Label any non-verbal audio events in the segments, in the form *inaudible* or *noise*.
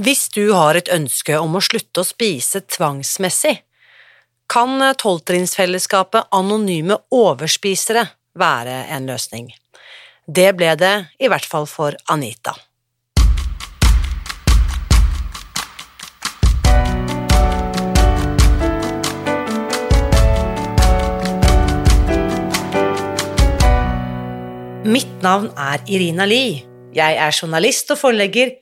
Hvis du har et ønske om å slutte å spise tvangsmessig, kan tolvtrinnsfellesskapet Anonyme overspisere være en løsning. Det ble det i hvert fall for Anita. Mitt navn er Irina Lie. Jeg er journalist og forlegger,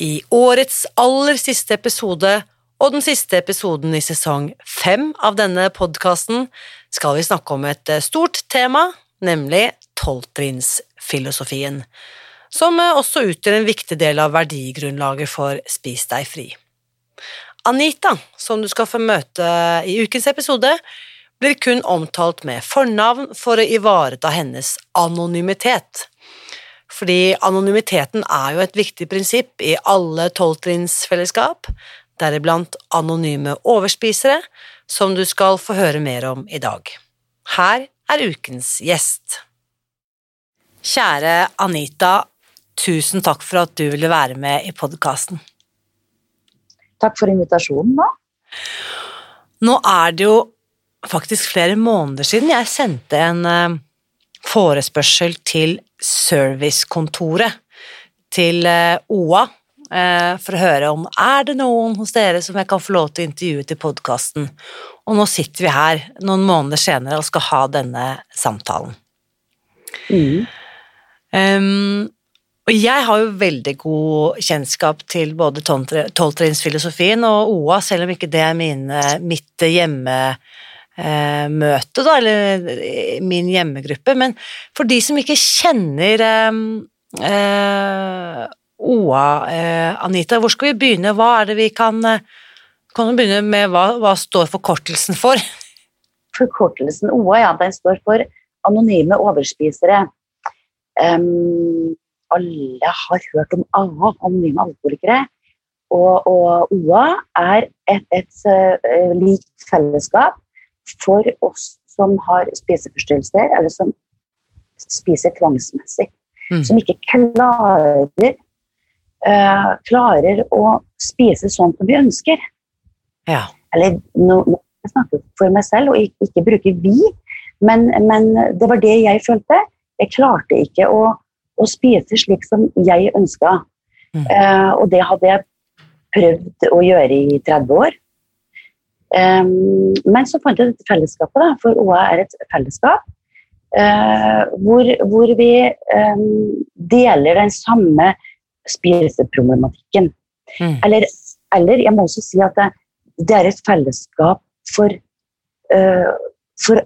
I årets aller siste episode og den siste episoden i sesong fem av denne podkasten skal vi snakke om et eh, stort tema, nemlig tolvtrinnsfilosofien, som eh, også utgjør en viktig del av verdigrunnlaget for Spis deg fri. Anita, som du skal få møte i ukens episode, blir kun omtalt med fornavn for å ivareta hennes anonymitet. Fordi anonymiteten er jo et viktig prinsipp i alle tolvtrinnsfellesskap, deriblant anonyme overspisere, som du skal få høre mer om i dag. Her er ukens gjest. Kjære Anita, tusen takk for at du ville være med i podkasten. Takk for invitasjonen, da. Nå er det jo faktisk flere måneder siden jeg sendte en eh, forespørsel til servicekontoret til eh, OA eh, for å høre om er det noen hos dere som jeg kan få lov til å intervjue til podkasten. Og nå sitter vi her noen måneder senere og skal ha denne samtalen. Mm. Um, og jeg har jo veldig god kjennskap til både tolvtrinnsfilosofien og OA, selv om ikke det er mine, mitt hjemme eh, møte, da, eller min hjemmegruppe. Men for de som ikke kjenner eh, eh, OA, eh, Anita, hvor skal vi begynne? Hva er det vi kan eh, Kan du begynne med hva, hva står forkortelsen for? *laughs* Forkortelsen OA, ja, den står for Anonyme overspisere. Um, alle har hørt om AA, anonyme alkoholikere. Og, og, OA er et, et, et likt fellesskap for oss som har spiseforstyrrelser, eller som spiser tvangsmessig. Mm. Som ikke klarer, uh, klarer å spise sånn som vi ønsker. Ja. Eller nå, nå jeg for meg selv, og ikke, ikke bruker vi, men, men, det var det jeg følte. Jeg klarte ikke å, å spise slik som jeg ønska. Mm. Uh, og det hadde jeg prøvd å gjøre i 30 år. Um, men så fant jeg dette fellesskapet, da, for OA er et fellesskap uh, hvor, hvor, vi um, deler den samme spiseproblematikken. Mm. Eller, eller, jeg må også si at det, det er et fellesskap for, uh, for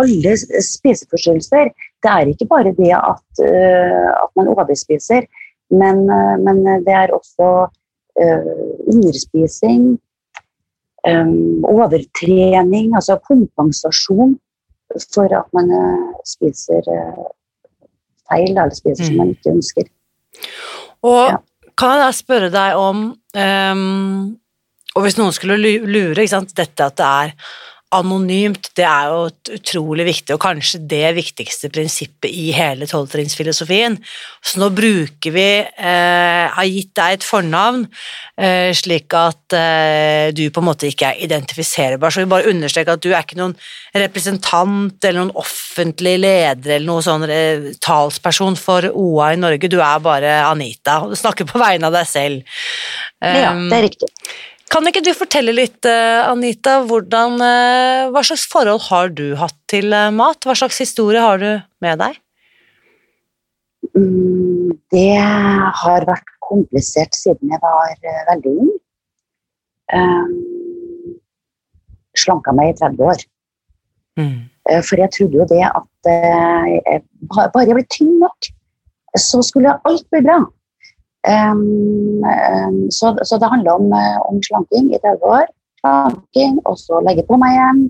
alle spiseforstyrrelser. Det er ikke bare det at, uh, at man overspiser, men, men, det er også underspising um, overtrening, altså kompensasjon for at man uh, spiser uh, feil, eller spiser mm. som man ikke ønsker. Og ja. kan jeg da spørre deg om um, Og hvis noen skulle lure, ikke sant, dette at det er anonymt, det er jo utrolig viktig, og kanskje det viktigste prinsippet i hele tolvtrinnsfilosofien. Så nå bruker vi eh, Har gitt deg et fornavn, eh, slik at eh, du på en måte ikke er identifiserbar. Så vi bare understreker at du er ikke noen representant eller noen offentlig leder eller noen sånn eh, talsperson for OA i Norge, du er bare Anita, og du snakker på vegne av deg selv. ja, det er riktig. Kan ikke du fortelle litt, eh, Anita, hvordan, eh, hva slags forhold har du hatt til eh, mat? Hva slags historie har du med deg? Mm, Det har vært komplisert siden jeg var veldig ung. Um, slanka meg i 30 år. Mm. For jeg trodde jo det at bare jeg ble tynn nok, så skulle alt bli bra. Så, så det handler om, eh, om slanking i 30 år. Slanking, og så legge på meg igjen.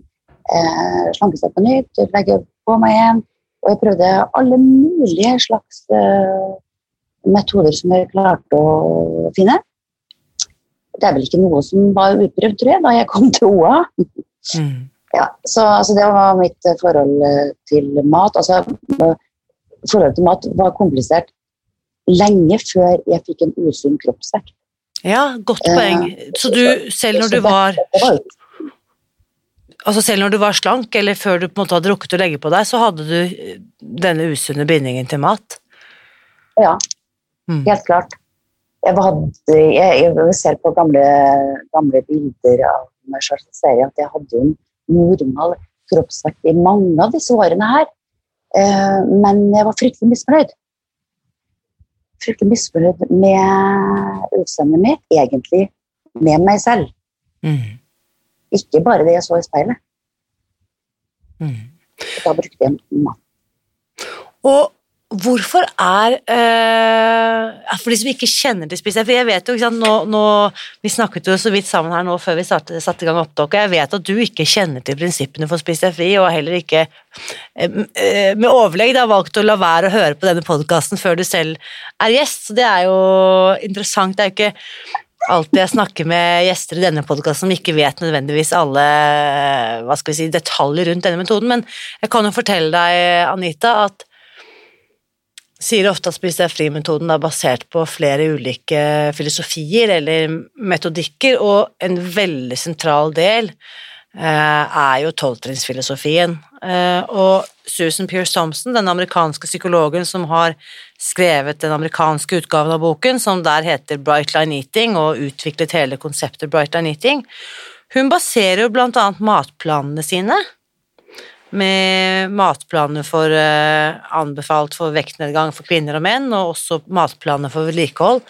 Eh, slanke seg på nytt, legge på meg igjen. Og jeg prøvde alle mulige slags eh, metoder som jeg klarte å finne. Det er vel ikke noe som var utprøvd, tror jeg, da jeg kom til OA. Mm. *laughs* Ja, så altså, det var mitt forhold til mat. Altså, forholdet til mat var komplisert lenge før jeg fikk en usunn kroppsvekt. Ja, godt Eh, poeng. Så du, selv når du var Altså selv når du var slank, eller før du på en måte hadde rukket å legge på deg, så hadde du eh, denne usunne bindingen til mat. Ja, Mm. helt klart. Jeg, hadde, jeg, jeg ser på gamle, gamle bilder av meg selv, så ser jeg at jeg hadde en normal kroppsvekt i mange av disse årene her. Eh, men jeg var fryktelig misfornøyd. Fryktelig misfornøyd med utseendet mitt, egentlig med meg selv. Mm. Ikke bare det jeg så i speilet. Mm. Da brukte jeg mat. Og hvorfor er eh, For de som ikke kjenner til spise For jeg vet jo, ikke sant, nå, nå Vi snakket jo så vidt sammen her nå før vi satte, satte i gang opptaket. jeg vet at du ikke kjenner til prinsippene for Spis deg fri, og heller ikke eh, med overlegg har valgt å la være å høre på denne podkasten før du selv er gjest, så det er jo interessant. Det er jo ikke alltid jeg snakker med gjester i denne podkasten som ikke vet nødvendigvis alle hva skal vi si, detaljer rundt denne metoden, men jeg kan jo fortelle deg, Anita, at sier ofte at Spis deg fri-metoden er basert på flere ulike filosofier eller metodikker, og en veldig sentral del eh, er jo tolvtrinnsfilosofien. Eh, og Susan Pierce Thompson, den amerikanske psykologen som har skrevet den amerikanske utgaven av boken, som der heter Bright Line Eating, og utviklet hele konseptet Bright Line Eating, hun baserer jo blant annet matplanene sine med matplaner for eh, anbefalt for vektnedgang for kvinner og menn, og også matplaner for vedlikehold.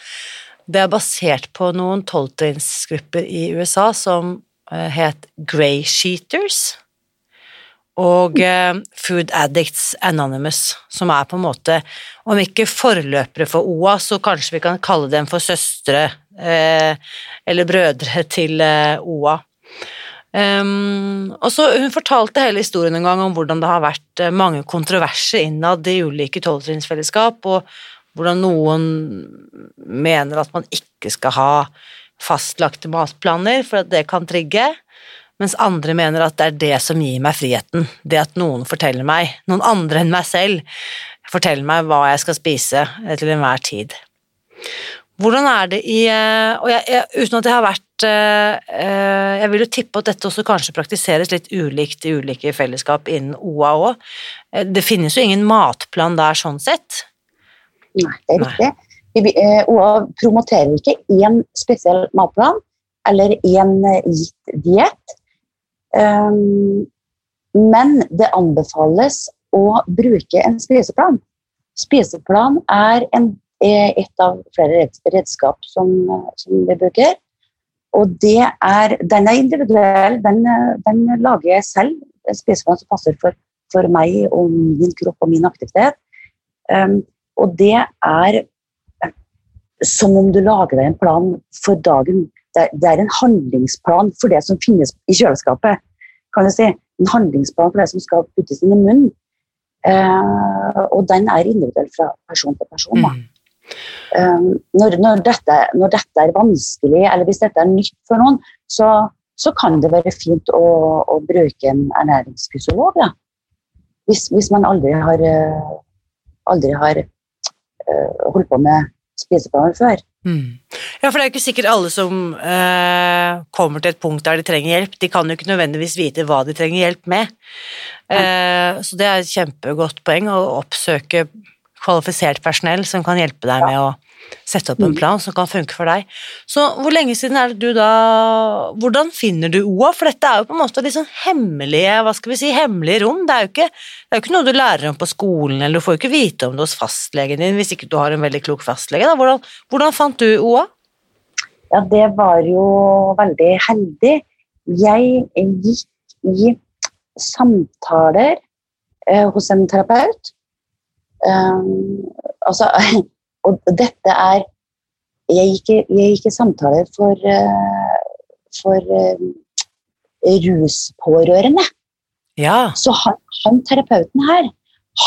Det er basert på noen tolvtrinnsgrupper i USA som eh, het Grey Sheeters og eh, Food Addicts Anonymous, som er på en måte, om ikke forløpere for OA, så kanskje vi kan kalle dem for søstre eh, eller brødre til eh, OA. Um, og så Hun fortalte hele historien en gang om hvordan det har vært eh, mange kontroverser innad i ulike tolvtrinnsfellesskap, og hvordan noen mener at man ikke skal ha fastlagte matplaner, for at det kan trigge, mens andre mener at det er det som gir meg friheten. Det at noen forteller meg, noen andre enn meg selv, forteller meg hva jeg skal spise til enhver tid. Hvordan er det i eh, Og jeg, jeg, uten at jeg har vært eh, eh, Jeg vil jo tippe at dette også kanskje praktiseres litt ulikt i ulike fellesskap innen OA òg. Det finnes jo ingen matplan der sånn sett. Nei, det er riktig. Vi, OA promoterer ikke én spesiell matplan eller én gitt diett. Um, men det anbefales å bruke en spiseplan. Spiseplan er, en, er et av flere redskap som, eh, som vi bruker. Og det er, den er individuell. Den, eh, den lager jeg selv. En spiseplan som passer for, for meg og min kropp og min aktivitet. Um, og det er eh, som om du lager deg en plan for dagen. Det er, det er en handlingsplan for det som finnes i kjøleskapet. kan jeg si. En handlingsplan for det som skal puttes inn i munnen. Uh, og den er individuell fra person til person. Da. Mm. Um, når, når, dette, når dette er vanskelig, eller hvis dette er nytt for noen, så, så kan det være fint å, å bruke en ernæringsfysiolog. Ja. Hvis, hvis man aldri har, eh, aldri har eh, holdt på med spiseplaner før. Mm. Ja, for det er jo ikke sikkert alle som eh, kommer til et punkt der de trenger hjelp. De kan jo ikke nødvendigvis vite hva de trenger hjelp med. Eh, så det er et kjempegodt poeng å oppsøke kvalifisert personell som kan hjelpe deg med å sette opp en Mm. plan som kan funke for deg. Så hvor lenge siden er det du da Hvordan finner du OA? For dette er jo på en måte litt sånn hemmelige hva skal vi si, hemmelige rom. Det er, jo ikke, det er jo ikke noe du lærer om på skolen, eller du får jo ikke vite om det hos fastlegen din hvis ikke du har en veldig klok fastlege. Da. Hvordan, hvordan fant du OA? Ja, det var jo veldig heldig. Jeg gikk i samtaler eh, hos en terapeut. Um, altså, *laughs* og dette er Jeg gikk jeg gikk i samtaler for, uh, for uh, ruspårørende. Ja. Så han, han terapeuten her,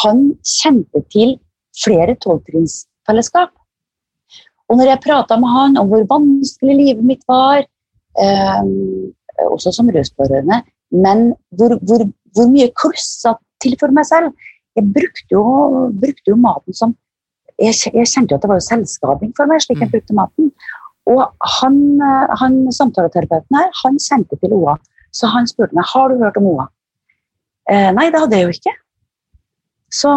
han kjente til flere tolvtrinnsfellesskap. Og når jeg prata med han om hvor vanskelig livet mitt var, um, også som ruspårørende, men hvor, hvor, hvor mye klussa til for meg selv Jeg brukte jo, brukte jo maten som jeg, jeg kjente jo at det var jo selvskading for meg, slik jeg Mm. brukte maten. Og han, han samtaleterapeuten her, han kjente til OA, så han spurte meg har du hørt om OA. Eh, nei, det hadde jeg jo ikke. Så,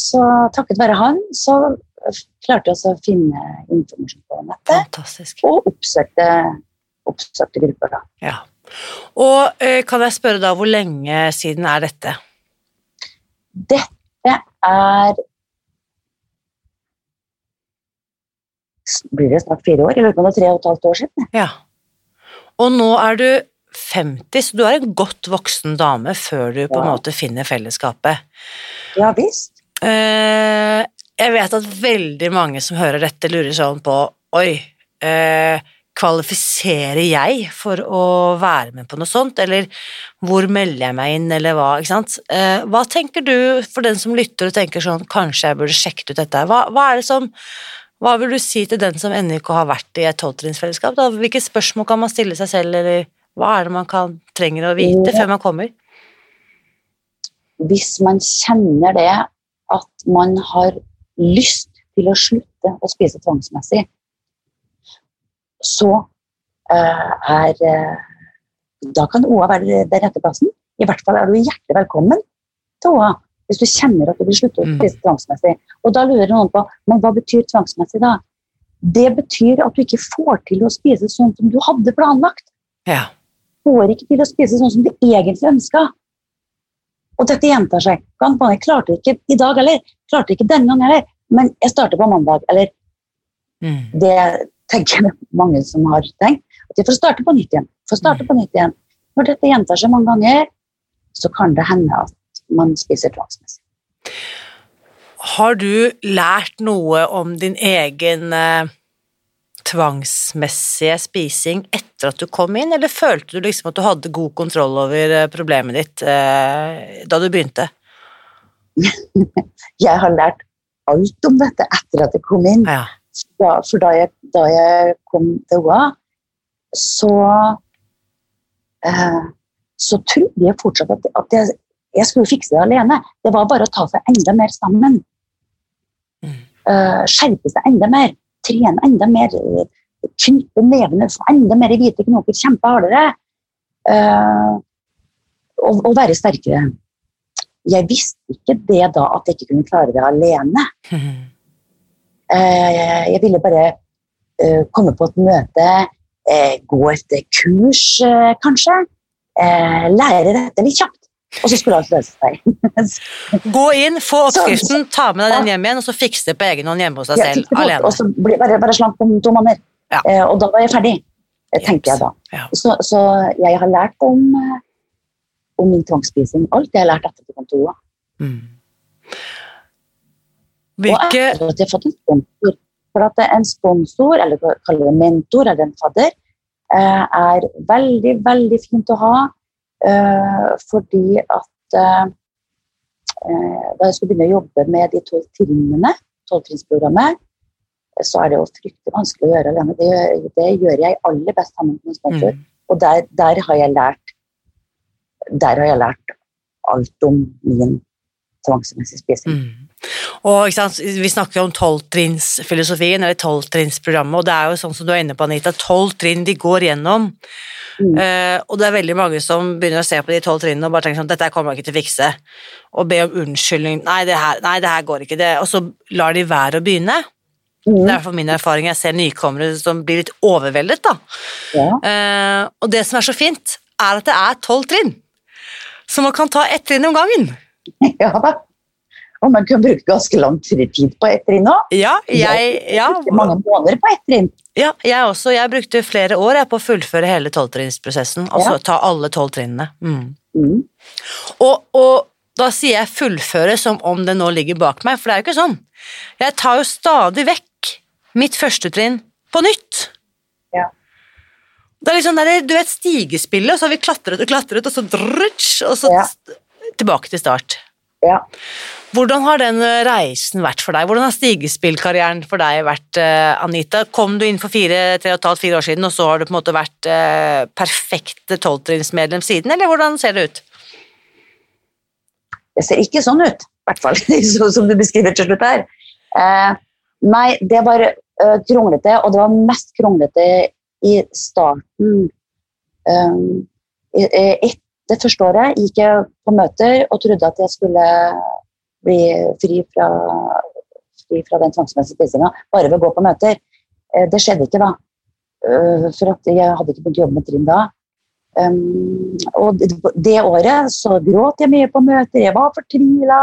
så takket være han, så klarte jeg å finne informasjon på nettet, Fantastisk. og oppsøkte, oppsøkte grupper. da. Ja. Og eh, kan jeg spørre da, hvor lenge siden er dette? Dette er Blir det snart fire år? Jeg lurer på om det er tre og et halvt år siden. Ja. Og nå er du 50, så du er en godt voksen dame før du på en Ja. måte finner fellesskapet. Ja visst. Eh, jeg vet at veldig mange som hører dette, lurer sånn på Oi, eh, kvalifiserer jeg for å være med på noe sånt, eller hvor melder jeg meg inn, eller hva, ikke sant? Eh, hva tenker du, for den som lytter og tenker sånn, kanskje jeg burde sjekket ut dette hva, hva er det som, hva vil du si til den som ennå ikke har vært i et tolvtrinnsfellesskap. Hvilke spørsmål kan man stille seg selv, eller hva er det man kan, trenger å vite før man kommer? Hvis man kjenner det at man har lyst til å slutte å spise tvangsmessig, så eh, er eh, Da kan OA være den rette plassen. I hvert fall er du hjertelig velkommen til OA hvis du kjenner at du vil slutte å Mm. spise tvangsmessig. Og da lurer noen på men hva betyr tvangsmessig da? Det betyr at du ikke får til å spise sånn som du hadde planlagt. Ja. Får ikke til å spise sånn som du egentlig ønska. Og dette gjentar seg. Gang på gang. Jeg klarte ikke i dag heller. Klarte ikke denne gangen heller. Men jeg starter på mandag. Eller Mm. det tenker *laughs* mange som har tenkt. At de får starte på nytt igjen. Får starte på nytt igjen. Når dette gjentar seg mange ganger, så kan det hende at man spiser tvangsmessig. Har du lært noe om din egen eh, tvangsmessige spising etter at du kom inn, eller følte du liksom at du hadde god kontroll over eh, problemet ditt eh, da du begynte? *laughs* Jeg har lært alt om dette etter at jeg kom inn. Ja. da, for da jeg, da jeg kom til OA, så eh, så trodde jeg fortsatt at, at jeg, jeg skulle fikse det alene. Det var bare å ta seg enda mer sammen. Mm. Eh, skjerpe seg enda mer. Trene enda mer. Knytte nevene, få enda mer hvite knoker, kjempe hardere. Eh, og, og være sterkere. Jeg visste ikke det da at jeg ikke kunne klare det alene. *laughs* Eh, jeg ville bare komme på et møte, eh, gå et kurs eh, kanskje, eh, lære dette litt kjapt, og så skulle alt løse seg. *laughs* Gå inn, få oppskriften, ta med deg den hjem igjen, og så fikse det på egen hånd hjemme hos deg selv, det alene. Og så ble bare, bare slank om to måneder. Ja. Eh, og da var jeg ferdig, tenker jeg da. Ja. Så, så jeg har lært om, eh, om min tvangsspising. Alt jeg har lært etter til kontoret. Mm. Og Hvilke etter at jeg har fått en sponsor. For at en sponsor, eller kaller det mentor eller en fadder, eh, er veldig, veldig fint å ha. eh, Fordi at eh, da jeg skulle begynne å jobbe med de tolv trinnene, tolvtrinnsprogrammet, så er det jo fryktelig vanskelig å gjøre alene. Det det gjør jeg aller best sammen med en sponsor. mm. Og der, der har jeg lært der har jeg lært alt om min tvangsmessige spising. Mm. Og sant, Vi snakker om tolvtrinnsfilosofien, eller tolvtrinnsprogrammet, og det er jo sånn som du er inne på, Anita, tolv trinn de går gjennom. Mm. Uh, og det er veldig mange som begynner å se på de tolv trinnene og bare tenker sånn dette kommer jeg ikke til å fikse. Og be om unnskyldning. Nei, det her, nei, det her går ikke. Det. Og så lar de være å begynne. Det er i Mm. hvert fall min erfaring. Jeg ser nykommere som blir litt overveldet, da. Ja. Uh, og det som er så fint, er at det er tolv trinn. Så man kan ta ett trinn om gangen. *laughs* ja da. Og man kan bruke ganske lang tid på ett trinn òg. Ja, jeg, ja, Mange måneder på ett trinn. ja, jeg også. Jeg brukte flere år jeg, på å fullføre hele tolvtrinnsprosessen. Altså Ja. ta alle tolv trinnene. Mm. Mm. Og, og da sier jeg fullføre som om det nå ligger bak meg, for det er jo ikke sånn. Jeg tar jo stadig vekk mitt første trinn på nytt. Ja. Det er liksom der, du vet, stigespillet, og så har vi klatret og klatret, og så drutsch, og så Ja. tilbake til start. Ja. Hvordan har den eh, reisen vært for deg? Hvordan har stigespillkarrieren for deg vært, eh, Anita? Kom du inn for fire, tre og et halvt, fire år siden, og så har du på en måte vært eh, perfekte tolvtrinnsmedlem siden, eller hvordan ser det ut? Det ser ikke sånn ut, i hvert fall, *laughs* som du beskriver til slutt her. Eh, nei, det var eh, kronglete, og det var mest kronglete i starten. Um, i- et, det første året gikk jeg på møter og trodde at jeg skulle bli fri fra, fri fra den tvangsmessige spisinga bare ved å gå på møter. Eh, det skjedde ikke da, Eh, for at jeg hadde ikke begynt å jobbe med trim da. Og det, året så gråt jeg mye på møter, jeg var fortvila,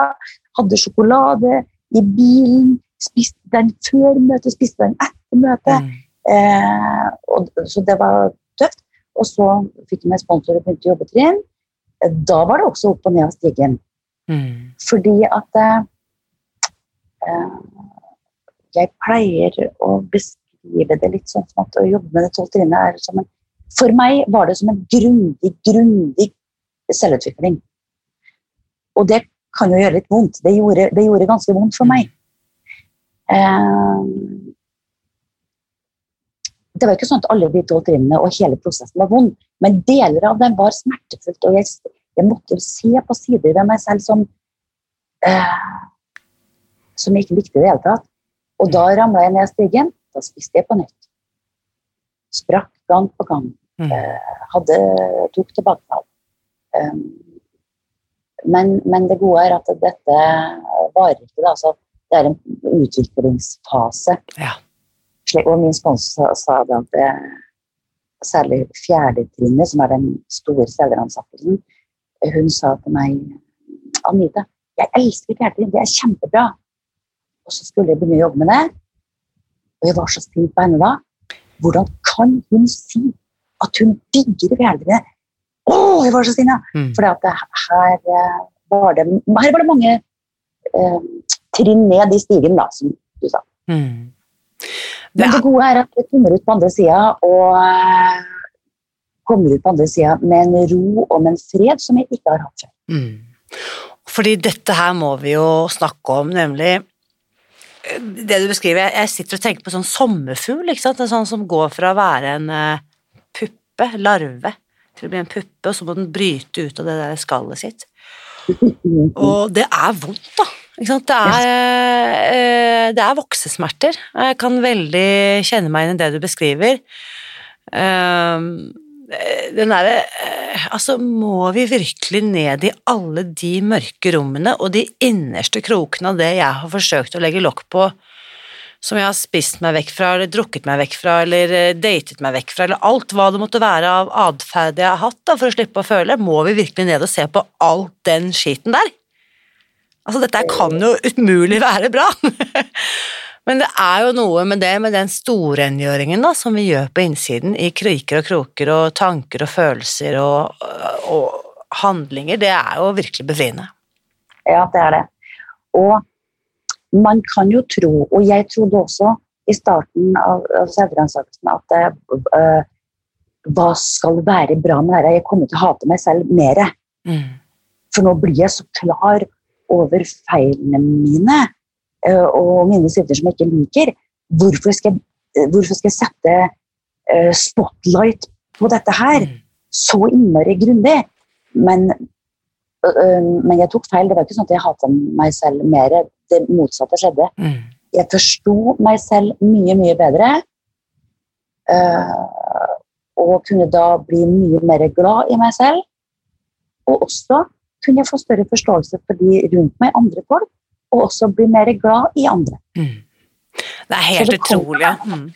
hadde sjokolade i bilen, spiste den før møtet, spiste den etter møtet. Mm. Eh, så det var tøft. Og så fikk jeg meg sponsor og begynte å jobbe trinn. Da var det også opp og ned av stigen. Mm. Fordi at eh, eh, jeg pleier å beskrive det litt sånn som at å jobbe med det tolv trinnet er som en For meg var det som en grundig, grundig selvutvikling. Og det kan jo gjøre litt vondt. Det gjorde, det gjorde ganske vondt for meg. Eh, det var ikke sånn at alle de tolv trinnene og hele prosessen var vond, men deler av den var smertefullt. Og jeg, jeg måtte se på sider ved meg selv som eh, som jeg ikke likte i det hele tatt. Og da ramla jeg ned stigen. Da spiste jeg på nytt. Sprakk gang på gang. Mm. Hadde, tok tilbakefall. Um, men, men det gode er at dette varer ikke. Da. Altså, det er en utviklingsfase. Ja. Og min sponsor sa, det at det, særlig fjerdetrinnet, som er den store selgeransettelsen, hun sa til meg Anita, jeg elsker fjerdetrinn, det er kjempebra. Og så skulle jeg begynne å jobbe med det. Og jeg var så sint på henne da. Hvordan kan hun si at hun digger fjerdetrinnet? Å, jeg var så sinna! Mm. For her, eh, var det, her var det mange eh, trinn ned i stigen, da, som du sa. Mm. Det Men det gode er at du kommer ut på andre sida, og eh, kommer ut på andre sida med en ro og med en fred som jeg ikke har hatt før. mm. Fordi dette her må vi jo snakke om, nemlig eh, det du beskriver, jeg- jeg sitter og tenker på sånn sommerfugl, ikke sant? En sånn som går fra å være en eh, puppe, larve, til å bli en puppe, og så må den bryte ut av det der skallet sitt. *laughs* Og det er vondt, da. Det er, eh, det er voksesmerter. Jeg kan veldig kjenne meg inn i det du beskriver. Ehm, eh, Den derre eh, Altså, må vi virkelig ned i alle de mørke rommene og de innerste krokene av det jeg har forsøkt å legge lokk på, som jeg har spist meg vekk fra, eller drukket meg vekk fra, eller eh, datet meg vekk fra, eller alt hva det måtte være av atferd jeg har hatt da, for å slippe å føle, må vi virkelig ned og se på all den skiten der? Altså, dette kan jo umulig være bra. *laughs* Men det er jo noe med det, med den storrengjøringen da, som vi gjør på innsiden, i kriker og kroker og tanker og følelser og, og handlinger, det er jo virkelig befriende. Ja, det er det. Og man kan jo tro, og jeg trodde også i starten av, selvransakelsen at det, øh, hva skal være bra med dette? Jeg kommer til å hate meg selv mer. Mm. For nå blir jeg så klar over feilene mine øh, og mine sider som jeg ikke liker. Hvorfor skal, jeg- hvorfor skal jeg sette øh, spotlight på dette her Mm. så innmari grundig? Men, men jeg tok feil. Det var ikke sånn at jeg hata meg selv mer. Det motsatte skjedde. Mm. Jeg forsto meg selv mye, mye bedre. og kunne da bli mye mer glad i meg selv. Og også kunne jeg få større forståelse for de rundt meg, andre folk, og også bli mer glad i andre. Mm. Det er helt det utrolig, ja. Mm.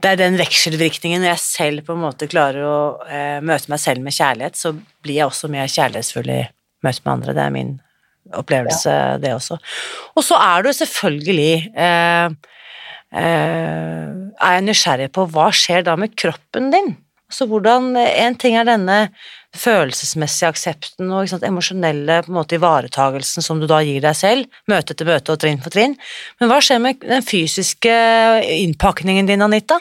Det er den vekselvirkningen når jeg selv på en måte klarer å eh, møte meg selv med kjærlighet, så blir jeg også mer kjærlighetsfull i møte med andre. Det er min opplevelse, ja. det også. Og så er du selvfølgelig eh, eh, Er jeg nysgjerrig på hva skjer da med kroppen din? Altså hvordan En ting er denne følelsesmessige aksepten og sant, emosjonelle på en måte ivaretagelsen som du da gir deg selv, møte til møte og trinn for trinn. Men hva skjer med den fysiske innpakningen din, Anita?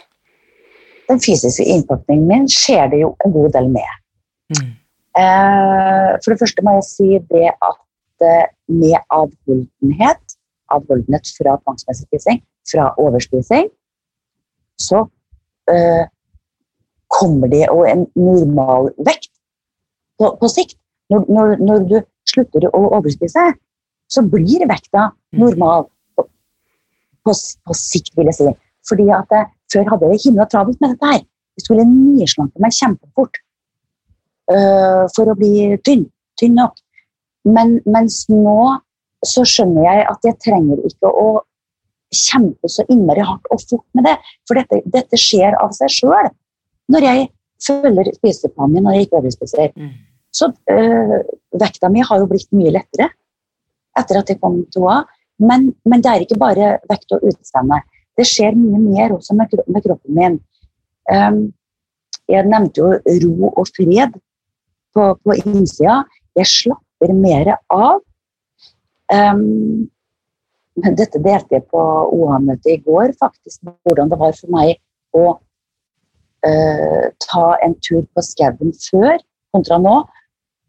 Den fysiske innpakningen min skjer det jo en god del med. Mm. Eh, for det første må jeg si det at eh, med avholdenhet, avholdenhet fra tvangsmessig spising, fra overspising, så kommer det og en normal vekt på, på sikt. Når, når, når, du slutter å overspise, så blir vekta mm. normal på, på, på sikt, vil jeg si. Fordi at jeg, Før hadde jeg det himla travelt med dette her. Jeg skulle nyslanke meg kjempefort uh, for å bli tynn. Tynn nok. Men, mens nå så skjønner jeg at jeg trenger ikke å kjempe så innmari hardt og fort med det. For dette, dette skjer av seg sjøl når jeg følger spiseplanen min når jeg ikke overspiser. Mm. Så øh, vekta mi har jo blitt mye lettere etter at jeg kom til OA. Men, men, det er ikke bare vekt og utseende. Det skjer mye mer også med, med kroppen min. Um, jeg nevnte jo ro og fred på, på innsida. Jeg slapper mer av. Um, dette delte jeg på OA-møtet i går, faktisk, hvordan det var for meg å uh, ta en tur på skauen før kontra nå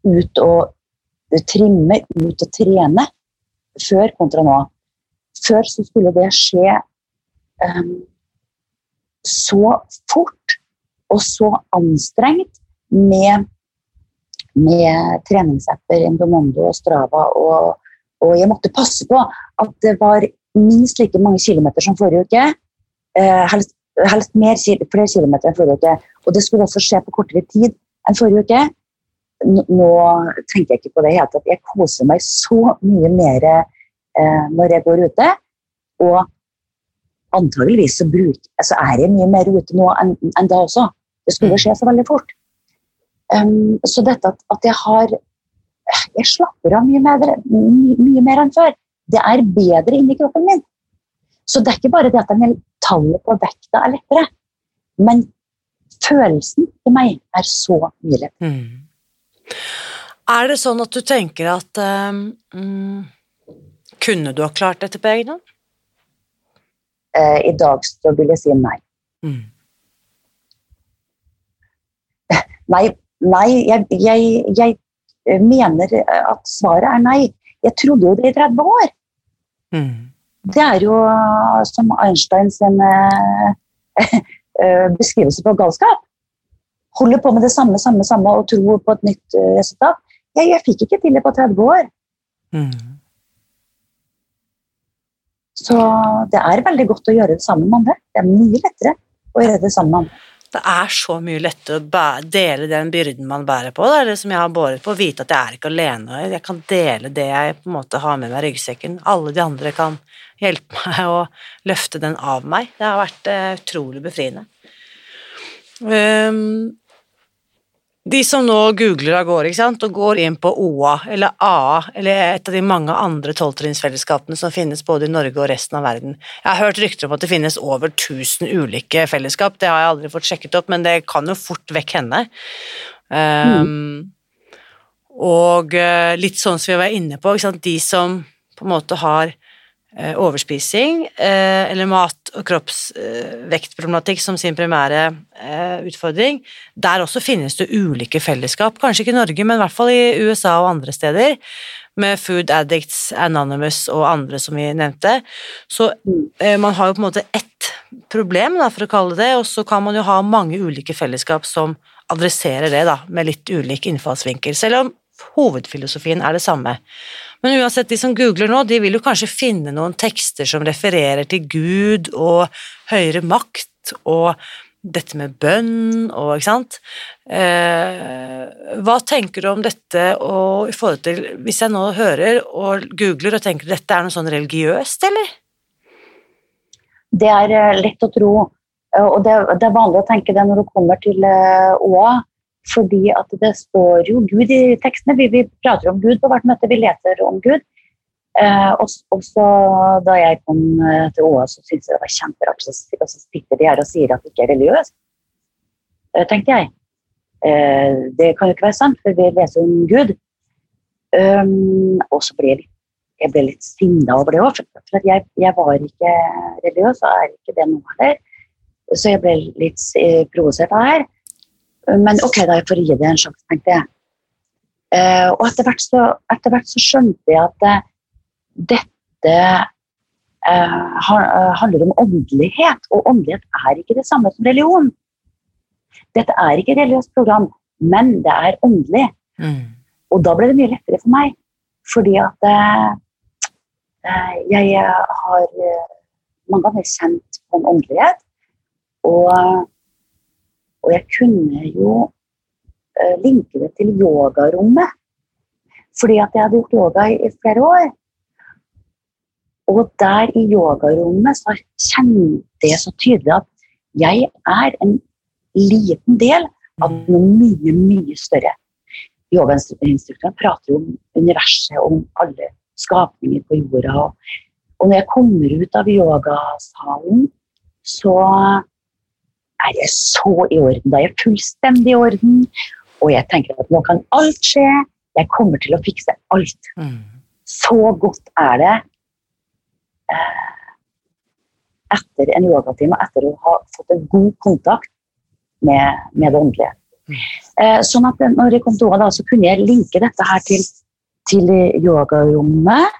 ut og trimme, ut og trene før kontra nå. Før så skulle det skje um, så fort og så anstrengt med, med treningsapper, Endomondo og Strava. Og, og, jeg måtte passe på at det var minst like mange kilometer som forrige uke. Eh, helst, helst mer, flere kilometer enn forrige uke. Og det skulle også skje på kortere tid enn forrige uke nå tenker jeg ikke på det i hele tatt. Jeg koser meg så mye mer eh, når jeg går ute. Og antageligvis så, bruk, altså er jeg mye mer ute nå enn, enn da også. Det skulle mm. skje så veldig fort. Um, så dette at, at, jeg har Jeg slapper av mye mer, mye, mye mer enn før. Det er bedre inni kroppen min. Så det er ikke bare det at tallet på vekta er lettere, men følelsen i meg er så mye lettere. Mm. Er det sånn at du tenker at um, Kunne du ha klart dette på egen hånd? Eh, I dag så vil jeg si nei. Mm. *laughs* Nei, nei jeg, jeg, jeg, mener at svaret er nei. Jeg trodde jo det i 30 år. Mm. Det er jo som Einstein sin *laughs* beskrivelse på galskap holder på med det samme, samme, samme og tror på et nytt resultat. Jeg, jeg, fikk ikke til det på 30 år. Mm. Så det er veldig godt å gjøre det sammen med andre. Det er mye lettere å gjøre det sammen med andre. Det er så mye lettere å dele den byrden man bærer på. Det er det som jeg har båret på, å vite at jeg er ikke alene. Jeg kan dele det jeg på en måte har med meg i ryggsekken. Alle de andre kan hjelpe *laughs* meg å løfte den av meg. Det har vært uh, utrolig befriende. Um, de som nå googler av gårde og går inn på OA eller AA eller et av de mange andre tolvtrinnsfellesskapene som finnes både i Norge og resten av verden Jeg har hørt rykter om at det finnes over 1000 ulike fellesskap, det har jeg aldri fått sjekket opp, men det kan jo fort vekk hende. Um, mm. Og uh, litt sånn som vi var inne på, de som på en måte har Eh, overspising eh, eller mat- og kroppsvektproblematikk som sin primære eh, utfordring. Der også finnes det ulike fellesskap, kanskje ikke i Norge, men i hvert fall i USA og andre steder, med Food Addicts Anonymous og andre som vi nevnte. Så man har jo på en måte ett problem, for å kalle det og så kan man jo ha mange ulike fellesskap som adresserer det, da, med litt ulik innfallsvinkel, selv om hovedfilosofien er det samme. Men uansett, de som googler nå, de vil jo kanskje finne noen tekster som refererer til Gud og høyere makt og dette med bønn og ikke sant. Eh, hva tenker du om dette og i forhold til Hvis jeg nå hører og googler og tenker dette er noe sånn religiøst, eller? det er eh, lett å tro, eh, og det, det, er vanlig å tenke det når du kommer til uh, OA, fordi at det står jo Gud i tekstene. Vi, vi prater om Gud på hvert møte, vi leser om Gud. Eh, og så Da jeg kom uh, til OA, så syntes jeg det var kjemperart. Og så sitter de her og sier at det ikke er religiøst. eh, tenkte jeg. det kan jo ikke være sant, for vi leser om Gud. Um, og så ble jeg jeg ble litt sinna over det òg. For jeg, jeg, var ikke religiøs, og er ikke det nå heller. Så jeg ble litt eh, provosert av det her. Men ok, da jeg får gi det en sjanse, tenkte jeg. Uh, og etter hvert, så, etter hvert, så, skjønte jeg at uh, dette eh, handler om åndelighet, og åndelighet er ikke det samme som religion. Dette er ikke et religiøst program, men det er åndelig. Mm. Og da ble det mye lettere for meg. Fordi at jeg har mange ganger kjent på en åndelighet. Og, og jeg kunne jo linke det til yogarommet. Fordi at jeg hadde gjort yoga i, flere år. Og der i yogarommet så kjente jeg så tydelig at jeg er en liten del av noe mye, mye større. Yogainstruktøren prater jo om universet, om alle skapninger på jorda. Og når jeg kommer ut av yogasalen, så er jeg så i orden. Da er jeg fullstendig i orden. Og jeg tenker at nå kan alt skje. Jeg kommer til å fikse alt. Mm. Så godt er det eh, etter en yogatime, etter å ha fått en god kontakt med, med det åndelige. Mm. Eh, sånn at når jeg kom til OA, så kunne jeg linke dette her til til yogarommet.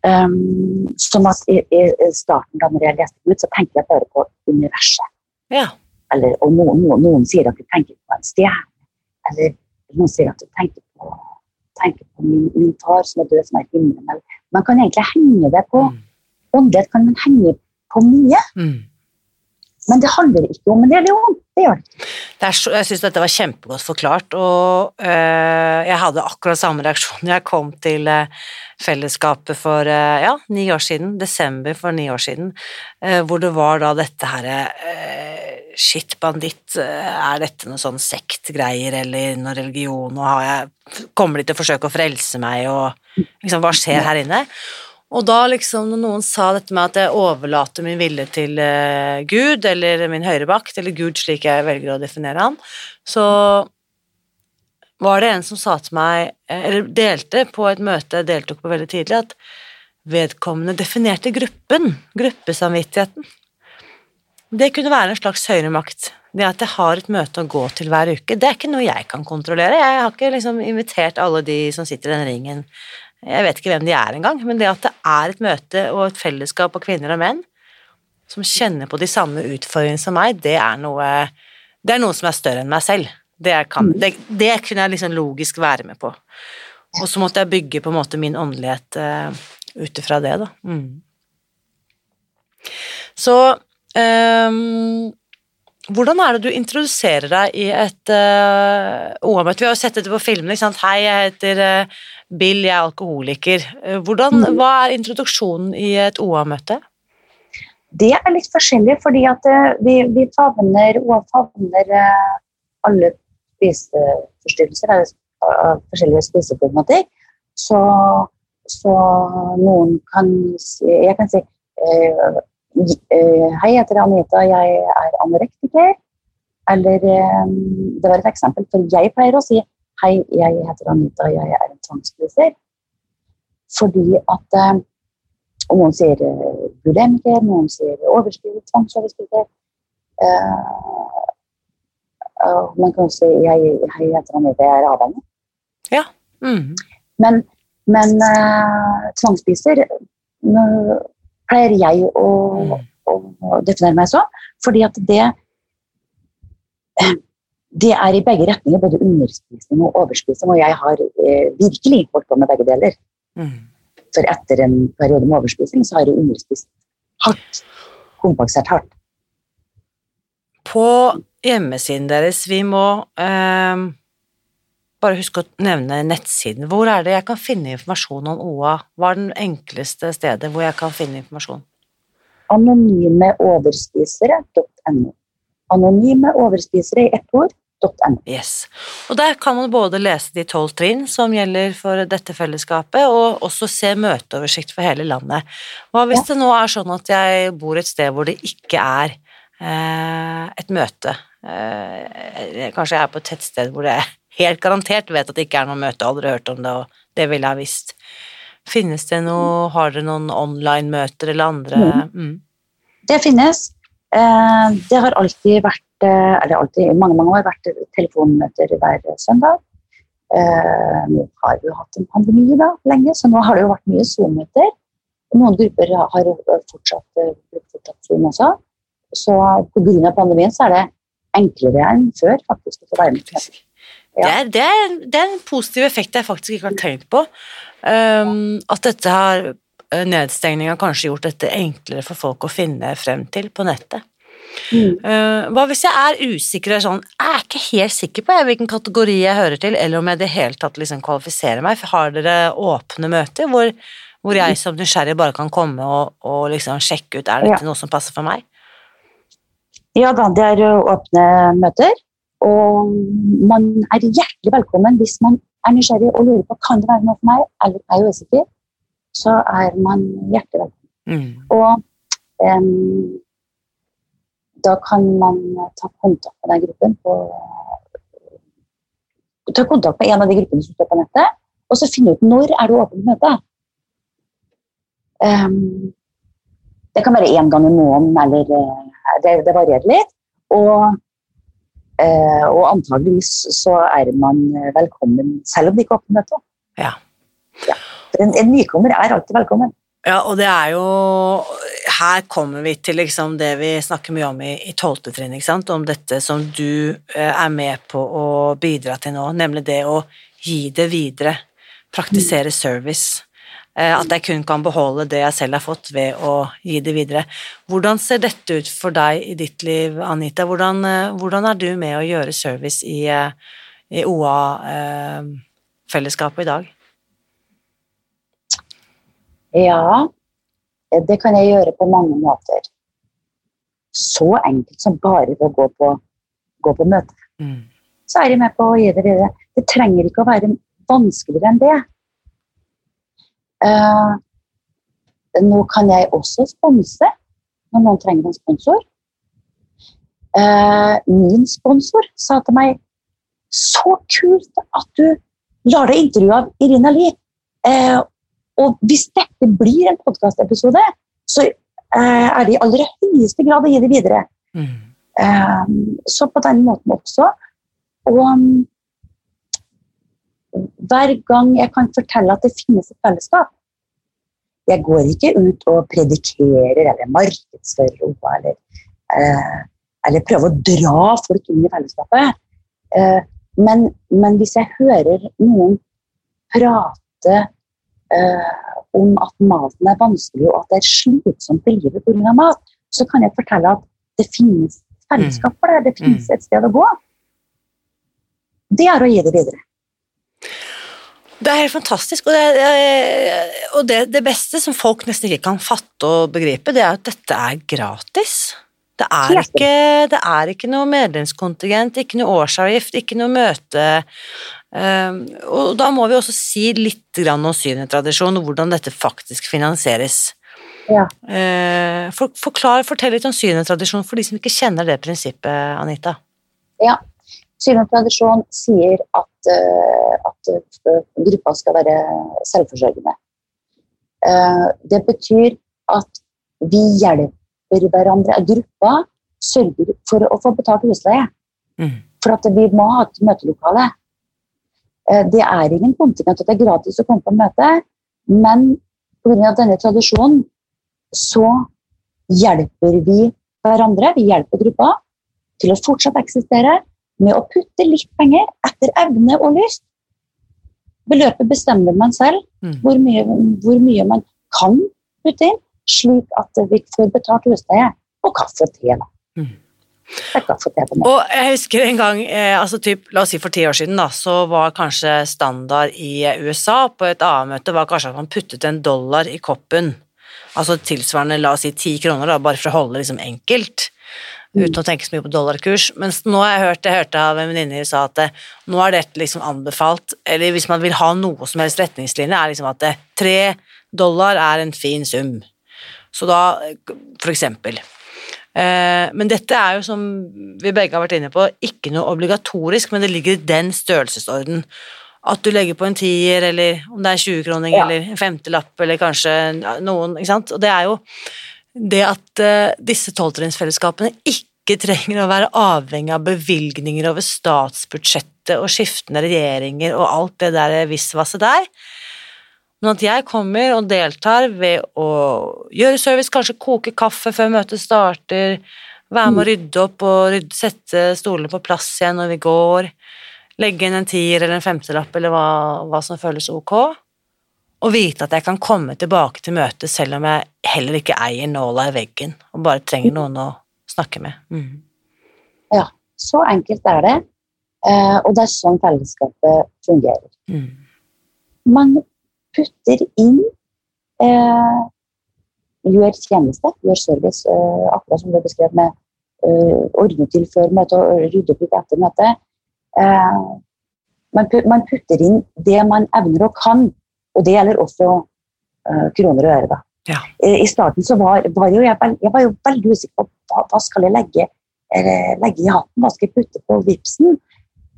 Um, sånn at i, i, starten, da når jeg leste ut, så tenkte jeg bare på universet. Ja. Eller, og noen, noen, noen, sier at de tenker på en stjerne. Eller noen sier at de tenker på, tenker på min, min, far som er død, som er i himmelen. Man kan egentlig henge det på mm. Åndelighet kan man henge på mye. Mm. Men det handler ikke om en religion. Det gjør det. så, jeg syns dette var kjempegodt forklart, og øh, jeg hadde akkurat samme reaksjon da jeg kom til øh, fellesskapet for øh, ja, ni år siden, desember for ni år siden, hvor det var da dette herre Shit, banditt, er dette noe sånn sektgreier eller noe religion, og jeg, kommer de til å forsøke å frelse meg, og liksom, hva skjer her inne? Og da liksom, når noen sa dette med at jeg overlater min vilje til uh, Gud, eller min høyrebakt, eller Gud slik jeg velger å definere han, så var det en som sa til meg, eh, eller delte på et møte jeg deltok på veldig tidlig, at vedkommende definerte gruppen, gruppesamvittigheten. Det kunne være en slags høyere makt. Det at jeg har et møte å gå til hver uke, det er ikke noe jeg kan kontrollere. Jeg har ikke liksom invitert alle de som sitter i den ringen jeg vet ikke hvem de er engang, men det at det er et møte og et fellesskap av kvinner og menn som kjenner på de samme utfordringene som meg, det er noe, det er noe som er større enn meg selv. Det, kan, det, det kunne jeg liksom logisk være med på. Og så måtte jeg bygge på en måte min åndelighet uh, ut ifra det, da. Mm. Så um, hvordan er det du introduserer deg i et uh, OA-møte? Vi har jo sett dette på filmene. ikke sant? Hei, jeg heter uh, Bill, jeg er alkoholiker. Uh, hvordan, mm. Hva er introduksjonen i et OA-møte? Det er litt forskjellig, fordi at uh, vi, vi favner OA favner alle spiseforstyrrelser, eller forskjellige spiseproblematikk. Så, så, noen kan si Jeg kan si Eh, hei, jeg heter Anita, jeg er anorektiker. Eller eh, det var et eksempel, for jeg pleier å si hei, jeg heter Anita, jeg er en tvangsspiser. Fordi at eh, Og noen sier bulemiker, noen sier overspiser, tvangsoverspiser. Man kan også si hei, hei, jeg heter Anita, jeg er avhengig. Ja. Mm. Men, men tvangsspiser pleier jeg å, mm. å, definere meg som. Fordi at det det er i begge retninger, både underspising og overspising. Og jeg har eh, virkelig holdt på med begge deler. Mm. For etter en periode med overspising, så har jeg underspist hardt. Kompensert hardt. På hjemmesiden deres, vi må eh, bare husk å nevne nettsiden. Hvor er det jeg kan finne informasjon om OA? Hva er det enkleste stedet hvor jeg kan finne informasjon? anonymeoverspisere.no. Anonymeoverspisere i ett ord. .no. Yes. Og der kan man både lese de tolv trinn som gjelder for dette fellesskapet, og også se møteoversikt for hele landet. Hva hvis Ja. det nå er sånn at jeg bor et sted hvor det ikke er eh, et møte? Eh, kanskje jeg er på et tettsted hvor jeg helt garantert vet at det ikke er noe møte, aldri hørt om det, og det ville jeg visst. Finnes det noe, har dere noen online-møter eller andre? Mm. Det finnes. Eh, det har alltid vært, eh, eller alltid mange, mange år vært telefonmøter hver søndag. Eh, nå har vi jo hatt en pandemi da, lenge, så nå har det jo vært mye Zoom-møter. Noen grupper har fortsatt brukt fortsatt Zoom også. Så pga. pandemien så er det enklere enn før faktisk å få være med. Møter. Det, er, det, er, det er en positiv effekt jeg faktisk ikke har tenkt på. Um, at dette har nedstengninga kanskje gjort dette enklere for folk å finne frem til på nettet. Mm. Uh, hva hvis jeg er usikker og sånn, jeg er ikke helt sikker på hvilken kategori jeg hører til, eller om jeg i det hele tatt liksom kvalifiserer meg? Har dere åpne møter hvor, hvor jeg som nysgjerrig bare kan komme og, og liksom sjekke ut er dette Ja. noe som passer for meg? Ja da, det er åpne møter. Og man er hjertelig velkommen hvis man er nysgjerrig og lurer på kan det være noe for meg, eller er usikker. Så er man hjertelig velkommen. Mm. Og um, da kan man ta kontakt med den gruppen på Ta kontakt med en av de gruppene som står på nettet, og så finne ut når er det for møte. Um, det kan være én gang i måneden, eller eh, det, det varierer litt. Og, og antageligvis så er man velkommen selv om det ikke er åpent møte. Ja. En, en nykommer er alltid velkommen. Ja, og det er jo Her kommer vi til liksom det vi snakker mye om i, tolvte 12. trinn, ikke sant? om dette som du eh, er med på å bidra til nå, nemlig det å gi det videre, praktisere service. Eh, At jeg kun kan beholde det jeg selv har fått ved å gi det videre. Hvordan ser dette ut for deg i ditt liv, Anita? Hvordan, eh, hvordan er du med å gjøre service i, eh, i OA-fellesskapet i dag? Ja, det kan jeg gjøre på mange måter. Så enkelt som bare ved å gå på, gå på møte. Mm. Så er jeg med på å gi det videre. Det trenger ikke å være vanskeligere enn det. Eh, nå kan jeg også sponse når noen trenger en sponsor. Eh, min sponsor sa til meg Så kult at du lar deg intervjue av Irina Lie. Eh, og hvis dette blir en podkastepisode, så eh, er det i aller høyeste grad å gi det videre. Mm. Så på den måten også. Og um, hver gang jeg kan fortelle at det finnes et fellesskap Jeg går ikke ut og predikerer eller markedsfører OA eller, eh, eller prøver å dra folk inn i fellesskapet. Eh, men, men hvis jeg hører noen prate eh, om at maten er vanskelig og at det er slitsomt å livet pga. mat, så kan jeg fortelle at det finnes fellesskap for det. Det finnes et sted å gå. Det er å gi det videre. Det er helt fantastisk, og, det, og det, det beste som folk nesten ikke kan fatte og begripe, det er at dette er gratis. Det er ikke, det er ikke noe medlemskontingent, ikke noe årsavgift, ikke noe møte. Um, og da må vi også si litt om Synet-tradisjon og hvordan dette faktisk finansieres. Ja. Uh, for, forklar, Fortell litt om Synet-tradisjon for de som ikke kjenner det prinsippet, Anita. Ja, tradisjon sier at, eh, at eh, gruppa skal være selvforsørgende. Eh, det betyr at vi hjelper hverandre. Gruppa sørger for å få betalt husleie. Mm. For at vi må ha et møtelokale. Det er ingen kontingent at det er gratis å komme på møte, men pga. denne tradisjonen så hjelper vi hverandre, vi hjelper gruppa til å fortsatt eksistere med å putte litt penger etter evne og lyst. Beløpet bestemmer man selv, Mm. hvor mye, hvor mye man kan putte inn, slik at vi får betalt husleie og kaffe og te. Mm. Og jeg husker en gang, eh, altså typ, la oss si for ti år siden, da, så var kanskje standard i USA på et AA-møte var kanskje at man puttet en dollar i koppen Altså tilsvarende, la oss si ti kroner, da, bare for å holde det liksom enkelt. Uten å tenke så mye på dollarkurs. Mens nå har jeg hørt, jeg hørte av en venninne sa at det, nå er dette liksom anbefalt, eller hvis man vil ha noe som helst retningslinje, er liksom at tre dollar er en fin sum. Så da, for eksempel. Eh, men dette er jo, som vi begge har vært inne på, ikke noe obligatorisk, men det ligger i den størrelsesorden. At du legger på en tier, eller om det er 20-kroning, ja. eller en femtelapp, eller kanskje noen, ikke sant. Og det er jo det at uh, disse tolvtrinnsfellesskapene ikke trenger å være avhengig av bevilgninger over statsbudsjettet og skiftende regjeringer og alt det der visvaset der. Men at jeg kommer og deltar ved å gjøre service, kanskje koke kaffe før møtet starter, være med å rydde opp og rydde, sette stolene på plass igjen når vi går, legge inn en tier eller en femtelapp eller hva, hva som føles ok, og vite at jeg kan komme tilbake til møtet selv om jeg heller ikke eier nåla i veggen og bare trenger noen å snakke med. Mm. Ja, så enkelt er det, eh, og det er sånn fellesskapet fungerer. Mm. Man putter inn eh, Gjør tjeneste, gjør service, eh, akkurat som du beskrev med eh, ordne til før møtet og rydde opp litt etter møtet. Eh, man, putter inn det man evner og kan, og det gjelder også uh, kroner og øre. da. Ja. I starten så var, var jo jeg, jeg, var jo veldig usikker på hva, hva skal jeg legge, legge, i hatten, hva skal jeg putte på vipsen?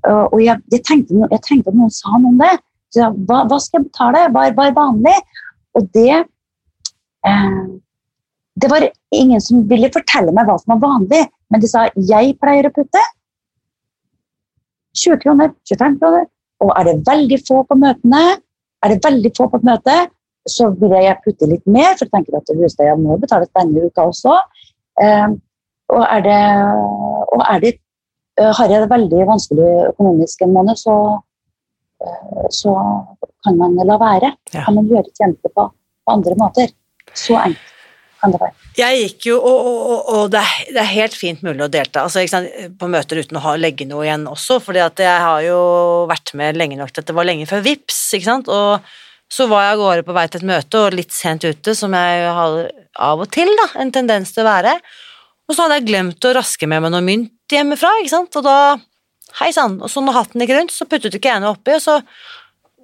Uh, og jeg, jeg, tenkte, jeg, tenkte, at noen sa noe om det. Så jeg, hva, hva, skal jeg betale? Hva, hva er vanlig? Og det uh, Det var ingen som ville fortelle meg hva som var vanlig, men de sa jeg pleier å putte 20 kroner, 25 kroner. Og er det veldig få på møtene, er det veldig få på et møte, så vil jeg putte litt mer, for jeg tenker at husleia må betales denne uka også. Eh, og er det, og er det uh, har jeg det veldig vanskelig økonomisk en måned, så, uh, så kan man la være. Ja. Kan man gjøre tjenester på, på andre måter. Så enkelt kan det være. Jeg gikk jo, og, og, og det, er, det, er, helt fint mulig å delta altså, på møter uten å ha, legge noe igjen også, for jeg har jo vært med lenge nok til at det var lenge før VIPS, ikke sant? og så var jeg av gårde på vei til et møte og litt sent ute, som jeg har av og til da, en tendens til å være, og så hadde jeg glemt å raske med meg noe mynt hjemmefra, ikke sant, og da Hei sann. Og så når hatten gikk rundt, så puttet ikke jeg noe oppi, og så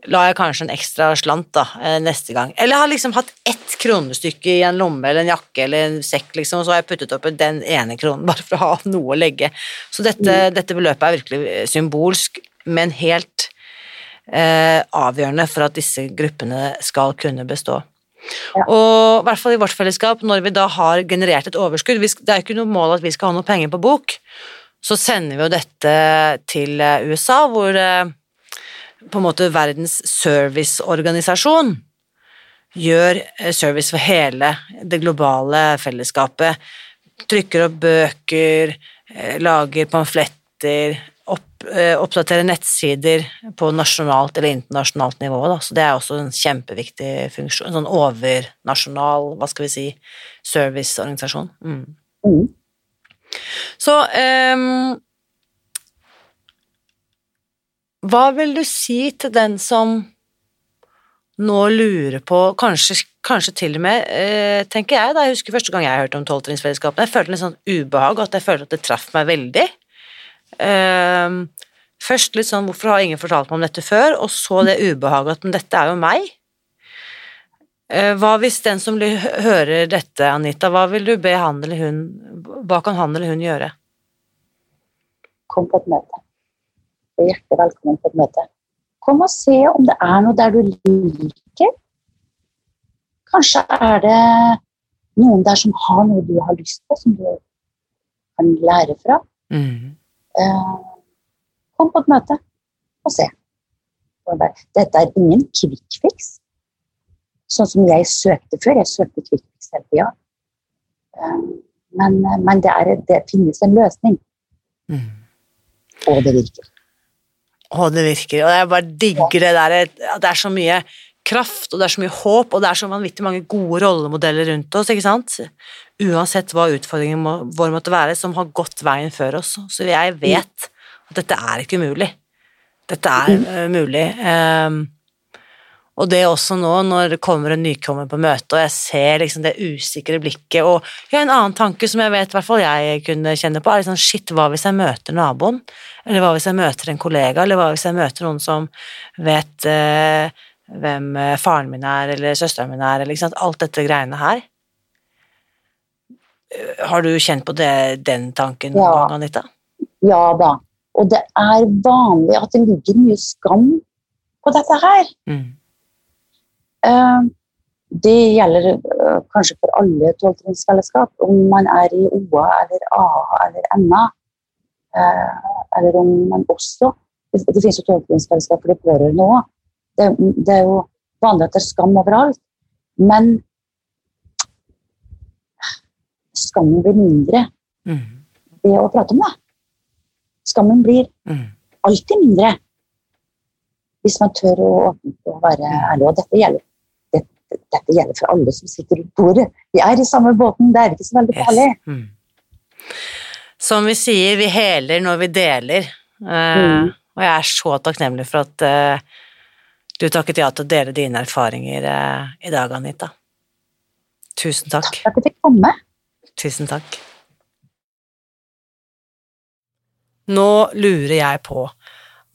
la jeg kanskje en ekstra slant da, eh, neste gang. Eller jeg har liksom hatt ett kronestykke i en lomme eller en jakke eller en sekk, liksom, og så har jeg puttet oppi den ene kronen bare for å ha noe å legge. Så dette, mm. dette beløpet er virkelig symbolsk, men helt eh, avgjørende for at disse gruppene skal kunne bestå. Ja. Og i hvert fall i vårt fellesskap, når vi da har generert et overskudd Det er jo ikke noe mål at vi skal ha noe penger på bok, så sender vi jo dette til eh, USA, hvor eh, på en måte verdens serviceorganisasjon gjør eh, service for hele det globale fellesskapet. Trykker opp bøker, eh, lager pamfletter, opp, eh, oppdaterer nettsider på nasjonalt eller internasjonalt nivå. Da. Så det er også en kjempeviktig funksjon. En sånn overnasjonal, hva skal vi si, serviceorganisasjon. Mm. Mm. Så um, hva vil du si til den som nå lurer på, kanskje, kanskje til og med, eh, tenker jeg da, jeg husker første gang jeg hørte om tolvtrinnsfellesskapene, jeg følte litt sånn ubehag, at jeg følte at det traff meg veldig. Eh, først litt sånn hvorfor har ingen fortalt meg om dette før, og så det ubehaget at dette er jo meg. Eh, hva hvis den som hører dette, Anita, hva vil du be han eller hun, hva kan han eller hun gjøre? Kom på et møte og hjertelig velkommen på et møte. Kom og se om det er noe der du liker. Kanskje er det noen der som har noe du har lyst på, som du kan lære fra. Mm. Eh, kom på et møte og se. Dette er ingen quick fix, sånn som jeg søkte før. Jeg søkte quick fix hele tida. Eh, men, men det, er, det, finnes en løsning. Mm. Og det virker. Å, det virker. Og jeg bare digger det der det er så mye kraft, og det er så mye håp, og det er så vanvittig mange gode rollemodeller rundt oss, ikke sant? Uansett hva utfordringen vår måtte være, som har gått veien før oss. Så jeg vet at dette er ikke umulig. Dette er uh, mulig. Um, Og det også nå, når det kommer en nykommer på møte, og jeg ser liksom det usikre blikket, og ja, en annen tanke som jeg vet i hvert fall jeg kunne kjenne på, er liksom shit, hva hvis jeg møter naboen? Eller hva hvis jeg møter en kollega, eller hva hvis jeg møter noen som vet eh, hvem eh, faren min er, eller søsteren min er, eller ikke sant, alt dette greiene her. Eh, Har du kjent på det, den tanken noen Ja. gang, Anita? Ja da. Og det er vanlig at det ligger mye skam på dette her. Mm. Eh, Det gjelder eh, kanskje for alle tolvtrinnsfellesskap, om man er i OA eller AA eller NA. eh, Eller om man også Det, det finnes jo tolvtrinnsfellesskap for de pårørende òg. Det, det er jo vanlig at det er skam overalt. Men skammen blir mindre Mm. ved å prate om det. Skammen blir Mm. alltid mindre hvis man tør å åpne og være ærlig. Og dette gjelder, dette, gjelder for alle som sitter rundt bordet. Vi er i samme båten, det er ikke så veldig Yes. farlig. Mm. Som vi sier, vi heler når vi deler. Uh, Mm. Og jeg er så takknemlig for at uh, du takket ja til å dele dine erfaringer uh, i dag, Anita. Tusen takk. At jeg fikk komme. Tusen takk. Nå lurer jeg på,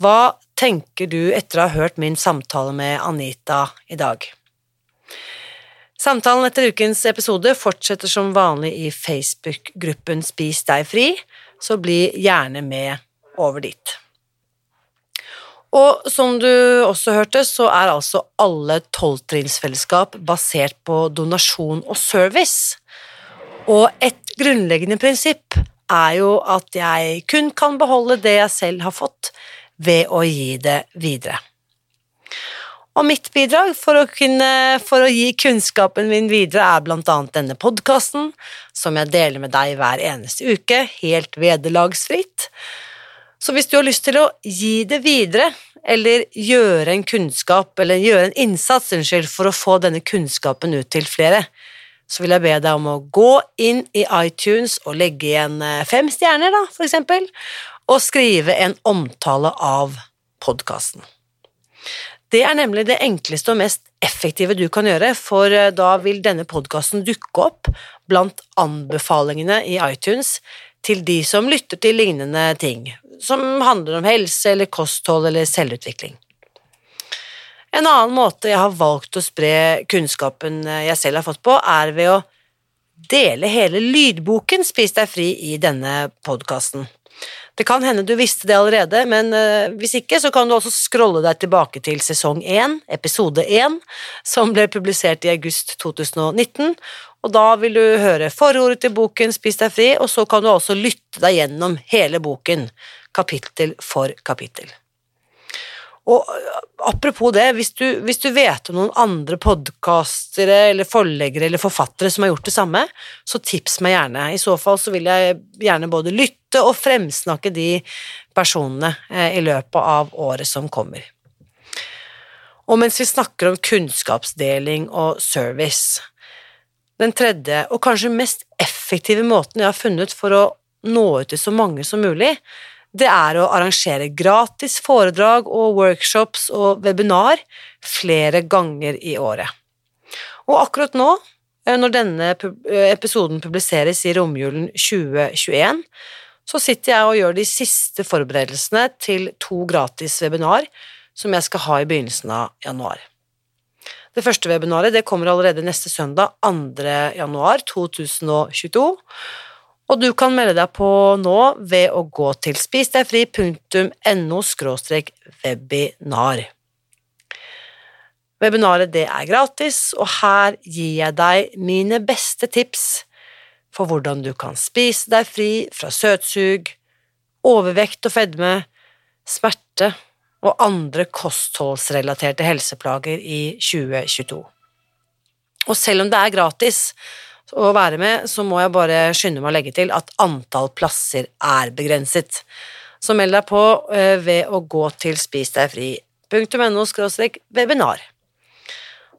hva tenker du etter å ha hørt min samtale med Anita i dag? Samtalen etter ukens episode fortsetter som vanlig i Facebook-gruppen Spis deg fri, så bli gjerne med over dit. Og som du også hørte, så er altså alle tolvtrinnsfellesskap basert på donasjon og service. Og et grunnleggende prinsipp er jo at jeg kun kan beholde det jeg selv har fått, ved å gi det videre. Og mitt bidrag for å, kunne, for å gi kunnskapen min videre er blant annet denne podkasten, som jeg deler med deg hver eneste uke, helt vederlagsfritt. Så hvis du har lyst til å gi det videre, eller gjøre en kunnskap, eller gjøre en innsats unnskyld, for å få denne kunnskapen ut til flere, så vil jeg be deg om å gå inn i iTunes og legge igjen eh, fem stjerner, da, for eksempel, og skrive en omtale av podkasten. Det er nemlig det enkleste og mest effektive du kan gjøre, for eh, da vil denne podkasten dukke opp blant anbefalingene i iTunes til de som lytter til lignende ting, som handler om helse eller kosthold eller selvutvikling. En annen måte jeg har valgt å spre kunnskapen jeg selv har fått på, er ved å dele hele lydboken Spis deg fri i denne podkasten. Det kan hende du visste det allerede, men eh, hvis ikke, så kan du også scrolle deg tilbake til sesong 1, episode 1, som ble publisert i august 2019, og da vil du høre forordet til boken Spis deg fri, og så kan du også lytte deg gjennom hele boken, kapittel for kapittel. Og øh, apropos det, hvis du, hvis du vet om noen andre podkastere eller forleggere eller forfattere som har gjort det samme, så tips meg gjerne. I så fall så vil jeg gjerne både lytte og fremsnakke de personene eh, i løpet av året som kommer. Og mens vi snakker om kunnskapsdeling og service, den tredje og kanskje mest effektive måten jeg har funnet for å nå ut til så mange som mulig, det er å arrangere gratis foredrag og workshops og webinar flere ganger i året. Og akkurat nå, eh, når denne eh, episoden publiseres i romjulen 2021, så sitter jeg og gjør de siste forberedelsene til to gratis webinar som jeg skal ha i begynnelsen av januar. Det første webinaret det kommer allerede neste søndag, 2. januar 2022, og du kan melde deg på nå ved å gå til spisdegfri.no webinar. Webinaret det er gratis, og her gir jeg deg mine beste tips for hvordan du kan spise deg fri fra søtsug, overvekt og fedme, smerte og andre kostholdsrelaterte helseplager i 2022. Og selv om det er gratis å være med, så må jeg bare skynde meg å legge til at antall plasser er begrenset. Så meld deg på eh, ved å gå til spisdegfri.no webinar.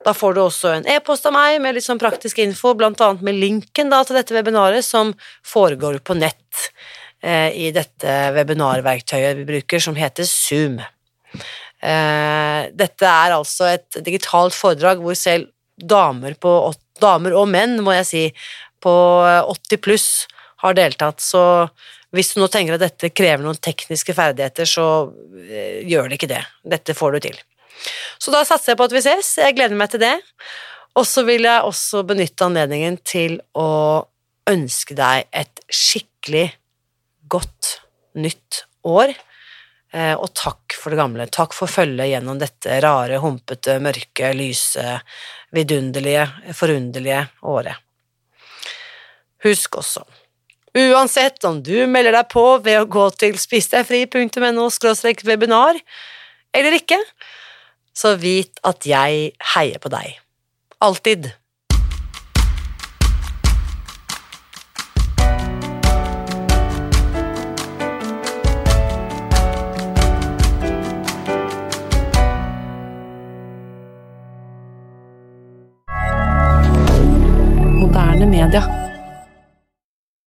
Da får du også en e-post av meg med litt sånn praktisk info, blant annet med linken da, til dette webinaret som foregår på nett eh, i dette webinarverktøyet vi bruker, som heter Zoom. Eh, dette er altså et digitalt foredrag hvor selv damer, på, damer og menn, må jeg si, på 80 pluss har deltatt, så hvis du nå tenker at dette krever noen tekniske ferdigheter, så eh, gjør det ikke det. Dette får du til. Så da satser jeg på at vi ses. Jeg gleder meg til det. Og så vil jeg også benytte anledningen til å ønske deg et skikkelig godt nytt år. Eh, og takk for det gamle. Takk for følget gjennom dette rare, humpete, mørke, lyse, vidunderlige, forunderlige året. Husk også Uansett om du melder deg på ved å gå til spisdegfri.no webinar eller ikke, så vit at jeg heier på deg. Alltid. rien.